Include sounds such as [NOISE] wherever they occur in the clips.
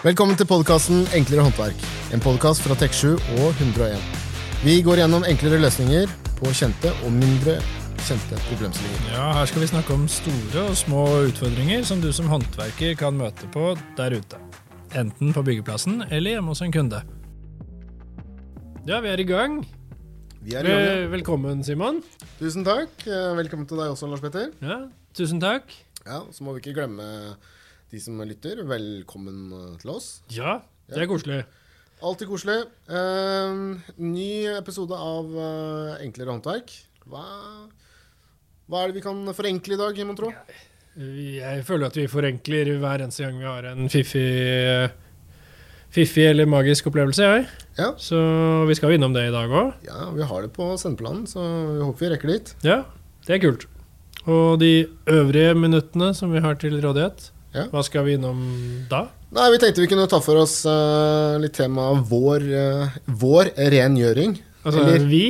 Velkommen til podkasten Enklere håndverk. En podkast fra Tek7 og 101. Vi går gjennom enklere løsninger på kjente og mindre kjente problemstillinger. Ja, Her skal vi snakke om store og små utfordringer som du som håndverker kan møte på der ute. Enten på byggeplassen eller hjemme hos en kunde. Ja, vi er i gang. Vi er i gang. ja. Velkommen, Simon. Tusen takk. Eh, Velkommen til deg også, Lars Petter. Ja, Tusen takk. Ja, Så må vi ikke glemme de som lytter. Velkommen eh, til oss. Ja, det er koselig. Alltid koselig. Uh, ny episode av uh, Enklere håndverk. Hva, hva er det vi kan forenkle i dag, mon tro? Jeg føler at vi forenkler hver eneste gang vi har en fiffig, fiffig eller magisk opplevelse, jeg. Ja. Så vi skal innom det i dag òg. ja, vi har det på sendeplanen, så vi håper vi rekker dit. Ja, det er kult. Og de øvrige minuttene som vi har til rådighet, Ja. hva skal vi innom da? Nei, Vi tenkte vi kunne ta for oss uh, litt tema vår, uh, vår rengjøring. Altså Eller- vi,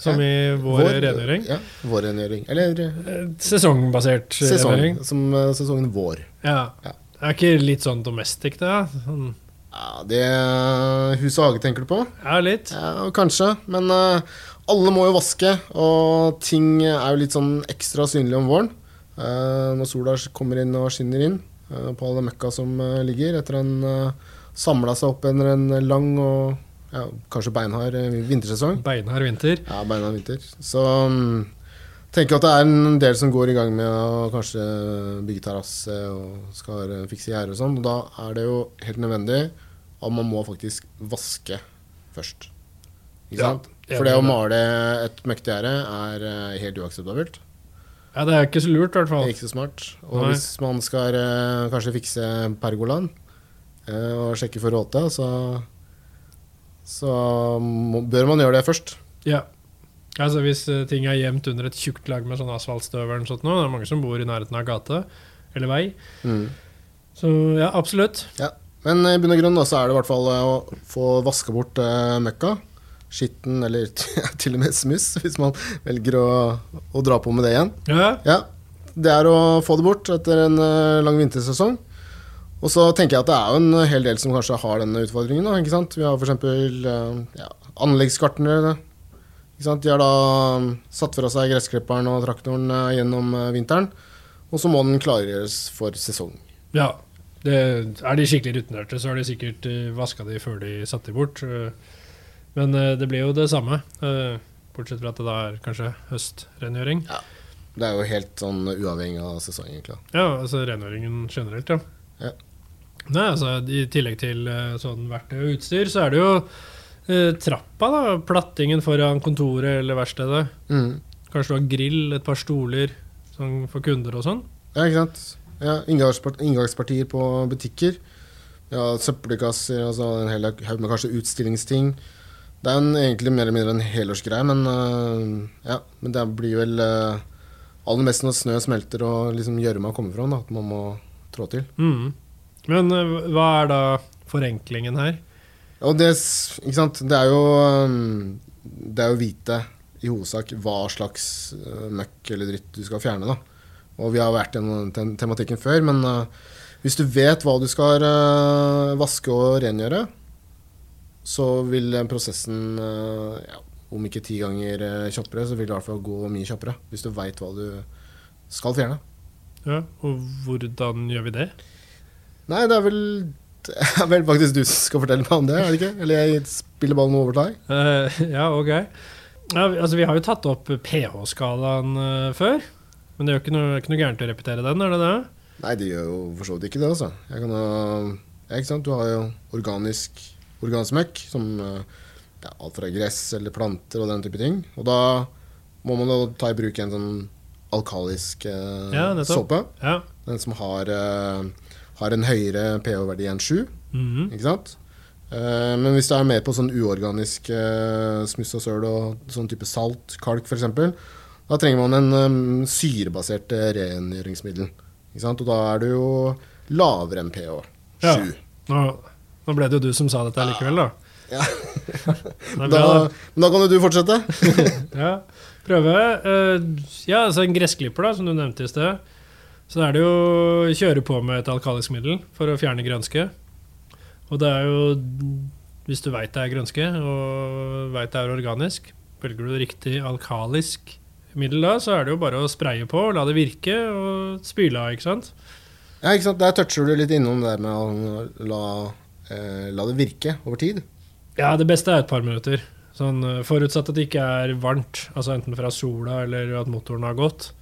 som i vår, rengjøring. Ja, vår rengjøring. Eller Eh, Sesongbasert sesong, rengjøring. som sesongen vår. Ja. Ja. Er ikke litt sånn domestic, det? Sånn, Ja, Det hus og hage tenker du på? ja, litt. Ja, kanskje. Men alle må jo vaske, og ting er jo litt sånn ekstra synlig om våren. Når sola kommer inn og skinner inn eh, all den møkka som eh, ligger, etter en uh, samla seg opp under en lang og ja, kanskje beinhard eh, vintersesong. Beinhard vinter. Ja, beinhard vinter. Så um, tenker at det er en del som går i gang med å kanskje bygge terrasse og skal eh, fikse gjerde og sånn. Og da er det jo helt nødvendig at man må faktisk vaske først. Ikke Ja, sant? For det å male et møkkete gjerde er eh, helt uakseptabelt. Ja, det er ikke så lurt, i hvert er fall. ikke så smart. Og Nei. hvis man skal eh, kanskje fikse pergolaen eh, og sjekke for råte, så, så må, bør man gjøre det først. Ja. Altså Hvis eh, ting er gjemt under et tjukt lag med sånn asfaltstøv eller sånt nå, det er mange som bor i nærheten av gate eller vei. Mm. Så ja, absolutt. Ja. Men i bunn og grunn da, så er det i hvert fall eh, å få vaska bort eh, møkka. Skitten, eller [LAUGHS] til og med smuss, hvis man velger å, å dra på med det igjen. Ja, Ja, Det er å få det bort etter en eh, lang vintersesong. Og så tenker jeg at det er jo en hel del som kanskje har denne utfordringen. Da, ikke sant? Vi har f.eks. Uh, ja, anleggsgartnere. Ikke sant? De har da mm, satt fra seg gressklipperen og traktoren eh, gjennom eh, vinteren. Og så må den klargjøres for sesong. ja. Det, er de skikkelig rutinerte, så har de sikkert vaska de før de satte de bort. Men eh, det blir jo det samme. eh, bortsett fra at det da er kanskje høstrengjøring. Det er jo helt sånn uavhengig av sesongen, egentlig. Ja, altså rengjøringen generelt, ja. Ja. Nei, altså I tillegg til eh, sånn verktøy og utstyr, så er det jo eh, trappa, da. Plattingen foran kontoret eller verkstedet. Mm. Kanskje du har grill, et par stoler sånn for kunder og sånn. Ja, ikke sant. Ja, inngangspartier på butikker. Ja, søppelkasser, altså en hel haug med kanskje utstillingsting. Det er en, egentlig mer eller mindre en helårsgreie, men uh, ja, men det blir vel uh, aller mest når snø smelter og liksom gjørma kommer fram, da, at man må trå til. Mm. Men eh, hva er da forenklingen her? Ja, det, ikke sant, det er jo Det er jo vite i hovedsak hva slags møkk eller dritt du skal fjerne, da. Og vi har vært gjennom den tematikken før, men uh, hvis du vet hva du skal uh, vaske og rengjøre, så vil den prosessen øh, ja, om ikke ti ganger øh, kjappere, så vil det i hvert fall gå mye kjappere. Hvis du veit hva du skal fjerne. Ja, Og hvordan gjør vi det? Nei, det er vel det er vel faktisk du som skal fortelle meg om det, er det ikke? Eller jeg spiller ballen over til deg? Uh, ja, ok. Ja, altså, vi har jo tatt opp pH-skalaen uh, før. Men det er jo ikke noe, ikke noe gærent å repetere den, er det det? Nei, det gjør jo for så vidt ikke det, altså. Jeg kan ha, ja, ikke sant? Du har jo organisk organsmøkk, som eh, ja, alt fra gress eller planter og den type ting. Og da må man da ta i bruk en sånn alkalisk eh, Ja, såpe. Ja. Den som har, eh, har en høyere pH-verdi enn 7, Mhm. ikke sant? Eh, men hvis du er mer på sånn uorganisk eh, smuss og søl og sånn type salt, kalk f.eks., da trenger man en um, syrebasert rengjøringsmiddel. Og da er det jo lavere enn pH. 7. Ja. Nå, ble det jo du som sa dette likevel, da. Ja. [LAUGHS] Da, da. kan jo du fortsette. [LAUGHS] Ja, prøve. Eh, ja, altså en gressklipper, da, som du nevnte i sted. Så er det jo å kjøre på med et alkalisk middel for å fjerne grønske. Og det er jo Hvis du veit det er grønske, og veit det er organisk, velger du riktig alkalisk middel da, så er det jo bare å spraye på, la det virke og spyle av, ikke sant? Ja, ikke sant? Der toucher du litt innom det med å la, la det virke over tid. Ja, det beste er et par minutter. Sånn, eh, forutsatt at det ikke er varmt, altså enten fra sola eller at motoren har gått.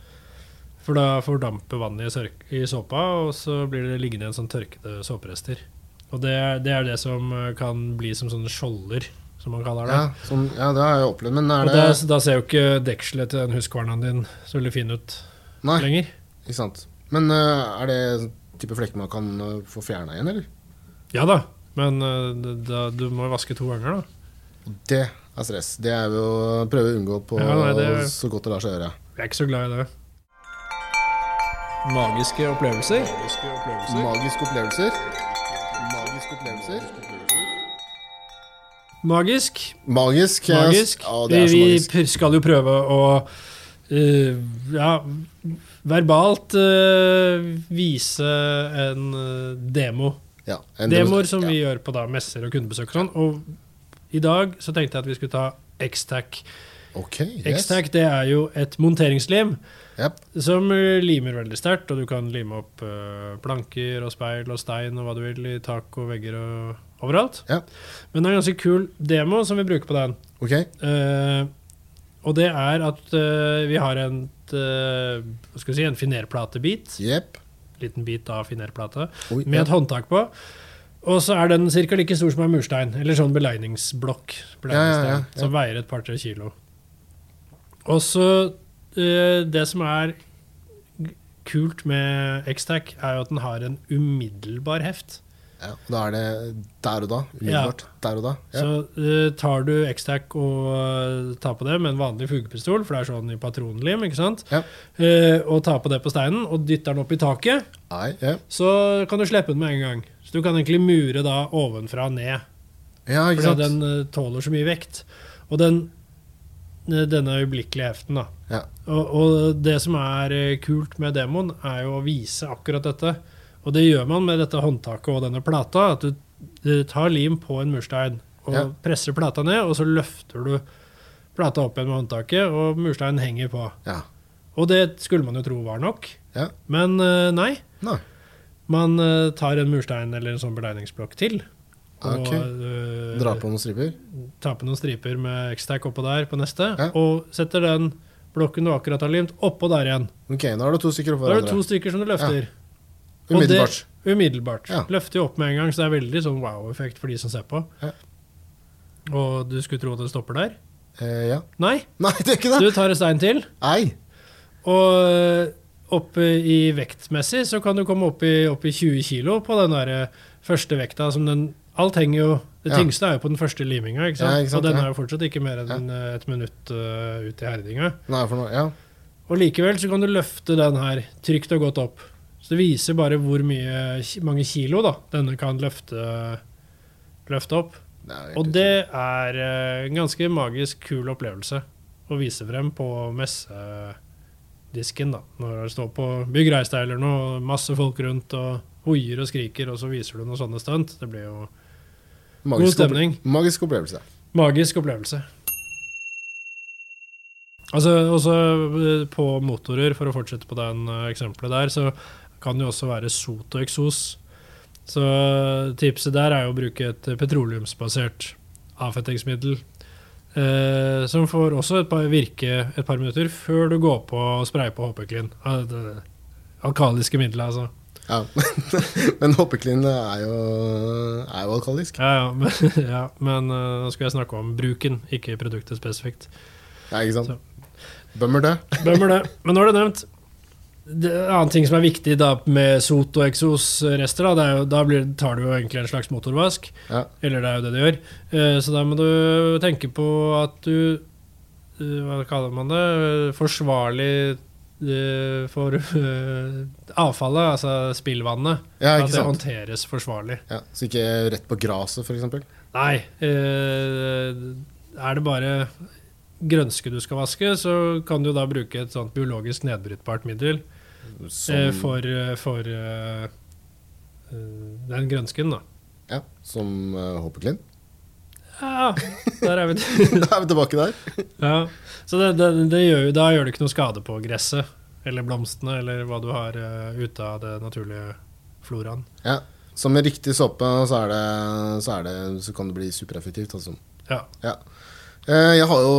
For da fordamper vannet i, i såpa, og så blir det liggende igjen sånn tørkede såperester. Og det, er- det er det som eh, kan bli som sånne skjolder, som man kaller det. Ja, sånn, ja, det har jeg opplevd. Men er Og det det, da ser jo ikke dekselet til den huskvarnaen din så veldig fin ut Nei, lenger. ikke sant. Men eh, er det type flekker man kan eh, få fjerna igjen, eller? Ja da, men eh, da, du må vaske to ganger, da. Det er stress. Det er jo å prøve å unngå på Ja, nei, det- så godt det lar seg gjøre. Jeg er ikke så glad i det. Magiske opplevelser. Magiske opplevelser. Magiske opplevelser. Magisk. Magisk. Magisk. Ja, det er så vi magisk. vi skal jo prøve å uh, ja, verbalt uh, vise en demo. Ja, Demoer som vi gjør på da messer og kundebesøk og sånn. Og i dag så tenkte jeg at vi skulle ta X-Tac. Ok, yes. X-Tac det er jo et monteringslim Yep. som eh, limer veldig sterkt, og du kan lime opp eh, planker og speil og stein og hva du vil i tak og vegger og overalt. Yep. Men det er en ganske kul demo som vi bruker på den. Ok, Uh, og det er at uh, vi har en, uh, si, en finerplatebit. Jepp. Liten bit av finerplate Oi, med ja. et håndtak på. Og så er den ca. like stor som en murstein, eller sånn beleiningsblokk. Ja, ja, ja, ja. Som veier et par-tre kilo. Og så eh, Det som er kult med X-Tac, er jo at den har en umiddelbar heft. Ja, da er det der og da. Umiddelbart. Der og da. Ja. Så uh, tar du X-Tac og uh, tar på det med en vanlig fugepistol, for det er sånn i patronlim, ikke sant? Ja. Uh, og tar på det på steinen og dytter den opp i taket, Nei, ja. så kan du slippe den med en gang. Så du kan egentlig mure da ovenfra og ned, ja, ikke fordi For den tåler så mye vekt. Og den, denne øyeblikkelige heften, da. Ja. Og, og det som er kult med demoen, er jo å vise akkurat dette. Og det gjør man med dette håndtaket og denne plata. At du, du tar lim på en murstein og Ja. presser plata ned, og så løfter du plata opp igjen med håndtaket, og mursteinen henger på. Ja. Og det skulle man jo tro var nok, Ja. men eh, nei. Nei. Man eh, tar en murstein eller en sånn belegningsblokk til. Og okay. Dra på noen striper. tar på noen striper med X-Tac oppå der på neste, og setter den blokken du akkurat har limt, oppå der igjen. Ok, nå har du to stykker oppå Da er det to stykker som du løfter. Umiddelbart. Det, umiddelbart. Ja. Løfter jo opp med en gang, så det er veldig sånn wow-effekt for de som ser på. Ja. Og du skulle tro at det stopper der? Eh, ja. Nei, Nei, det er ikke det! du tar en stein til, Nei. og opp oppe i vektmessig så kan du komme opp i, opp i 20 kilo på den der øh, første vekta som den Alt henger jo Det tyngste er jo på den første liminga, ikke sant? Ja, ikke sant, og den er jo fortsatt ikke mer enn øh, et minutt uh, ut i herdinga. Nei, for noe. Ja. Og likevel så kan du løfte den her trygt og godt opp. Så det viser bare hvor mye, mange kilo da, denne kan løfte, løfte opp. Er Og det er eh, en ganske magisk, kul opplevelse å vise frem på messedisken. da. Når du står på Bygg reis deg eller noe, masse folk rundt og hoier og skriker, og så viser du noen sånne stunt. Det blir jo magisk god stemning. opple- Magisk opplevelse. Magisk opplevelse. Altså, også eh, på motorer, for å fortsette på den eh, eksempelet der, så kan jo også være sot og eksos. Så tipset der er jo å bruke et petroleumsbasert avfettingsmiddel. Eh, som får også et par, virke et par minutter før du går på og sprayer på HP-klin. Alkaliske midler, altså. Ja. [LAUGHS] Men hoppeklin er jo, er jo alkalisk. Ja, ja, men, [LAUGHS] ja, men eh, nå skal jeg snakke om bruken, ikke produktet spesifikt. Ja, ikke sant? Så. Bummer det. Bømmer det. Men nå er det nevnt. Det en annen ting som er viktig da med sot og eksosrester, da, jo, da blir, tar du jo egentlig en slags motorvask. Ja. Eller det er jo det du gjør. Eh, så da må du tenke på at du eh, Hva kaller man det? Forsvarlig eh, for eh, avfallet, altså spillvannet. Ja, at det sant? håndteres forsvarlig. Ja, så ikke rett på graset, f.eks. Nei. Er det bare grønske du skal vaske, så kan du da bruke et sånt biologisk nedbrytbart middel eh, for, eh, for eh, den grønsken, da. Ja, Som uh, Hoppeklin. Ja, der er vi. [LAUGHS] da er vi tilbake der. [LAUGHS] ja. Så det, det, det gjør, da gjør det ikke noe skade på gresset eller blomstene eller hva du har uh, ute av det naturlige floraen. Ja. Så med riktig såpe så, det, så, det, så kan det bli supereffektivt. Altså. Ja. Ja. Eh, Jeg har jo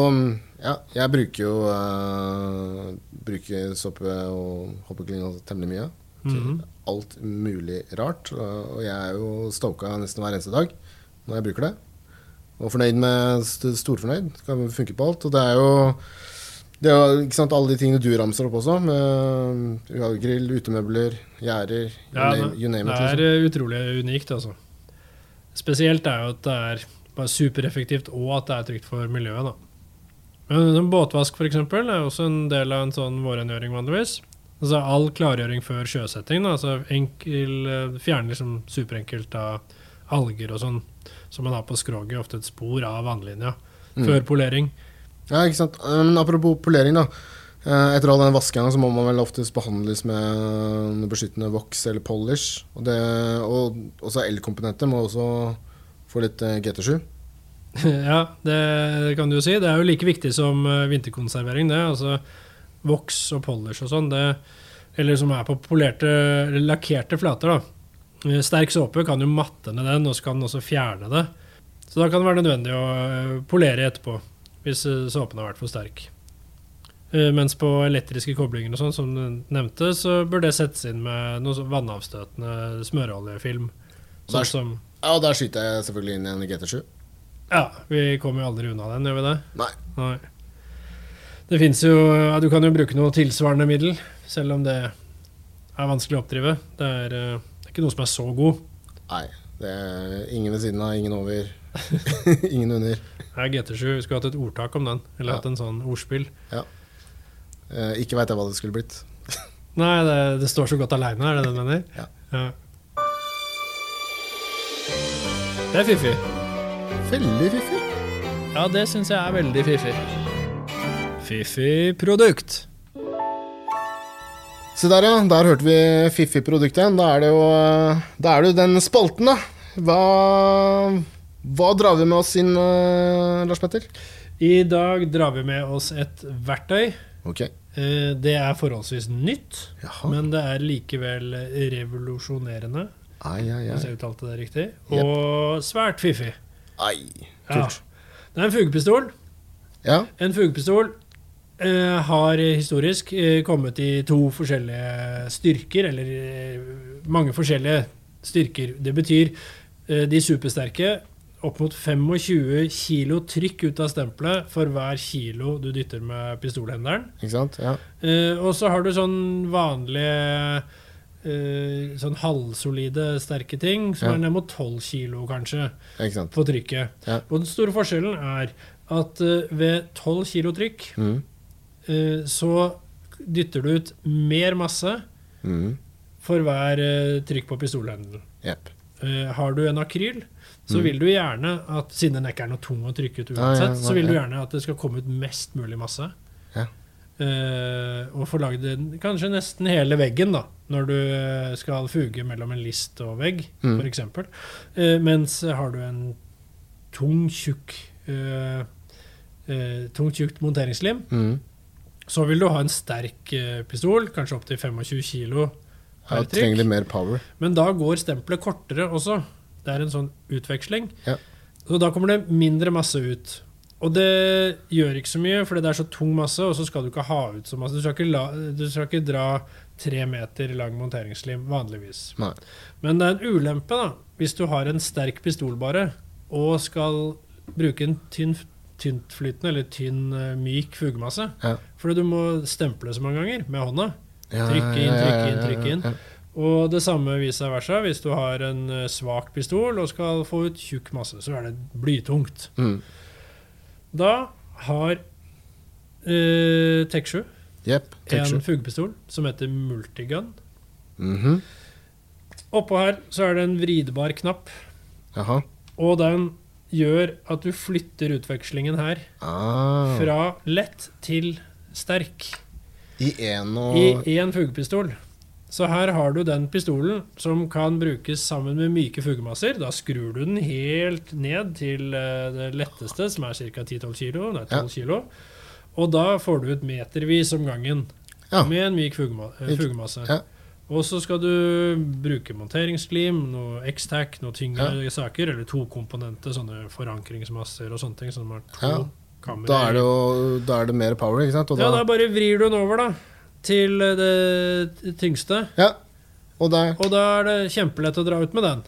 Ja, jeg bruker jo uh, Bruker såpe og hoppekling og temmelig mye. Mm -hmm. Alt mulig rart. Og jeg er jo stoka nesten hver eneste dag når jeg bruker det. Og fornøyd med st- Storfornøyd. Det kan funke på alt. Og det er jo det er ikke sant, alle de tingene du ramser opp også. Med vi grill, utemøbler, gjerder. You, Ja, name, det, you name det it. er Liksom. eh, utrolig unikt, altså. Spesielt er jo at det er bare supereffektivt, og at det er trygt for miljøet. da. Men en båtvask for eksempel, er også en del av en sånn vårrengjøring vanligvis. Altså All klargjøring før sjøsetting. Da. Altså enkel, eh, Fjerner liksom superenkelt av alger og sånn, som man har på skroget. Ofte et spor av vannlinja. Mm. Før polering. Ja, ikke sant. Men apropos polering, da. Eh, Etter all den vaskinga så må man vel oftest behandles med beskyttende voks eller polish. Og, det, og også elkomponenter må også få litt eh, GT7. [LAUGHS] ja, det kan du jo si. Det er jo like viktig som eh, vinterkonservering, det. Altså voks og polish og sånn. det- Eller som er på polerte, lakkerte flater, da. Eh, Sterk såpe kan jo matte ned den, og så kan den også fjerne det. Så da kan det være nødvendig å polere etterpå, hvis såpen har vært for sterk. Mens på elektriske koblinger og sånn, som du nevnte, så bør det settes inn med noe vannavstøtende smøreoljefilm. Sånn som Ja, og der skyter jeg selvfølgelig inn en GT7. Ja, vi kommer jo aldri unna den, gjør vi det? Nei. Nei. Det fins jo ja, Du kan jo bruke noe tilsvarende middel, selv om det er vanskelig å oppdrive. Det er, eh, det er ikke noe som er så god. Nei. Det er ingen ved siden av, ingen over. [LAUGHS] ingen under. Det er GT7. Vi skulle hatt et ordtak om den, eller Ja. hatt en sånn ordspill. Eh, ikke veit jeg hva det skulle blitt. [LAUGHS] Nei, det, det står så godt aleine, er det det du mener? Ja. Det er fiffig. Veldig fiffig. Ja, det syns jeg er veldig fiffig. Fiffig produkt. Se der, ja. Der hørte vi fiffig produkt igjen. Da er det jo, da er det jo den spalten, da. Hva, hva drar vi med oss inn, eh, Lars Petter? I dag drar vi med oss et verktøy. Ok. Eh, Det er forholdsvis nytt, Jaha. men det er likevel revolusjonerende. Ai, ai, Hvis jeg uttalte det riktig. Og Og svært fiffig. ai. Ja. Det er en fugepistol. Ja. En fugepistol eh, har historisk eh, kommet i to forskjellige styrker, eller eh, mange forskjellige styrker. Det betyr eh, de supersterke opp mot 25 kilo trykk ut av stempelet for hver kilo du dytter med pistolhenderen. Ikke sant? Ja. Eh, og så har du sånn vanlige eh, sånn halvsolide sterke ting, som Ja. er ned mot 12 kilo, kanskje, på trykket. Ja. Og den store forskjellen er at uh, ved 12 kilo trykk Mm. uh, så dytter du ut mer masse Mm. for hver trykk på pistolhendelen. Yep. Har du en akryl, så Mm. vil du gjerne at siden den ikke er noe tung å trykke ut uansett, ja, så vil du gjerne at det skal komme ut mest mulig masse. Ja. Eh, og få lagd kanskje nesten hele veggen, da, når du eh, skal fuge mellom en list og vegg, Mm. eksempel. Eh, mens har du en tung, tjukk uh, Tungt, tjukt monteringslim, Mm. så vil du ha en sterk pistol, kanskje opptil 25 kilo Ja, per trykk. litt mer power. Men da går stempelet kortere også. Det er en sånn utveksling. Ja. Så da kommer det mindre masse ut. Og det gjør ikke så mye, fordi det er så tung masse, og så skal du ikke ha ut så masse. Du skal ikke, la, du skal ikke dra tre meter lang monteringslim vanligvis. Nei. Men det er en ulempe da, hvis du har en sterk pistol bare, og skal bruke en tynn, tyntflytende eller tynn, eh, myk fugemasse. Ja. Fordi du må stemple så mange ganger med hånda. Trykke inn, trykke inn, trykke inn. Og det samme vice versa hvis du har en eh, svak pistol og skal få ut tjukk masse. Så er det blytungt. Mm. Da har uh, Tech7 Jepp. en fugepistol som heter Multigun. Mhm. Oppå her så er det en vridbar knapp, Aha. og den gjør at du flytter utvekslingen her Ah. fra lett til sterk I én og i én fugepistol. Så her har du den pistolen som kan brukes sammen med myke fugemasser. Da skrur du den helt ned til eh, det letteste, som er ca. 10-12 kilo. Nei, 12 Ja. kilo. Og da får du ut metervis om gangen Ja. med en myk fugema eh, fugemasse. ja. Og så skal du bruke monteringsklim, noe X-tac, noe tyngre saker, eller tokomponente, sånne forankringsmasser og sånne ting. Sånn at to Ja. kammer Da er det jo da er det mer power, ikke sant? Og Ja, da, da bare vrir du den over, da. Til det tyngste. ja. Og der Og da er det kjempelett å dra ut med den.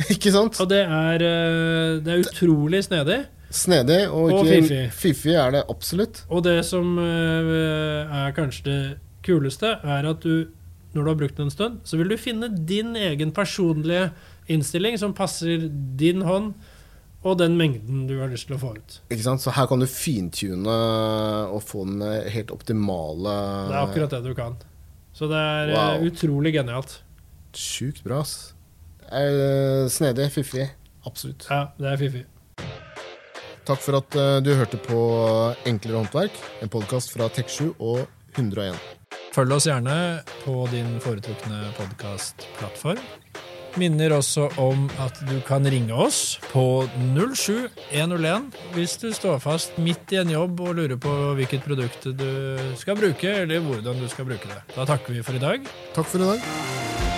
[LAUGHS] Ikke sant? Og det er, eh, det er utrolig snedig. Snedig og Og fiffig. fiffig er det absolutt. Og det som eh, er kanskje det kuleste, er at du, når du har brukt den en stund, så vil du finne din egen personlige innstilling som passer din hånd og den mengden du har lyst til å få ut. Ikke sant? Så her kan du fintune og få den helt optimale Det er akkurat det du kan. Så det er eh, Wow. utrolig genialt. Sjukt bra, ass. Er, eh, snedig, fiffig. Absolutt. Ja, det er fiffig. Takk for at eh, du hørte på Enklere håndverk, en podkast fra Tek7 og 101. Følg oss gjerne på din foretrukne podkastplattform. Minner også om at du kan ringe oss på 07101 hvis du står fast midt i en jobb og lurer på hvilket produkt du skal bruke, eller hvordan du skal bruke det. Da takker vi for i dag. Takk for i dag.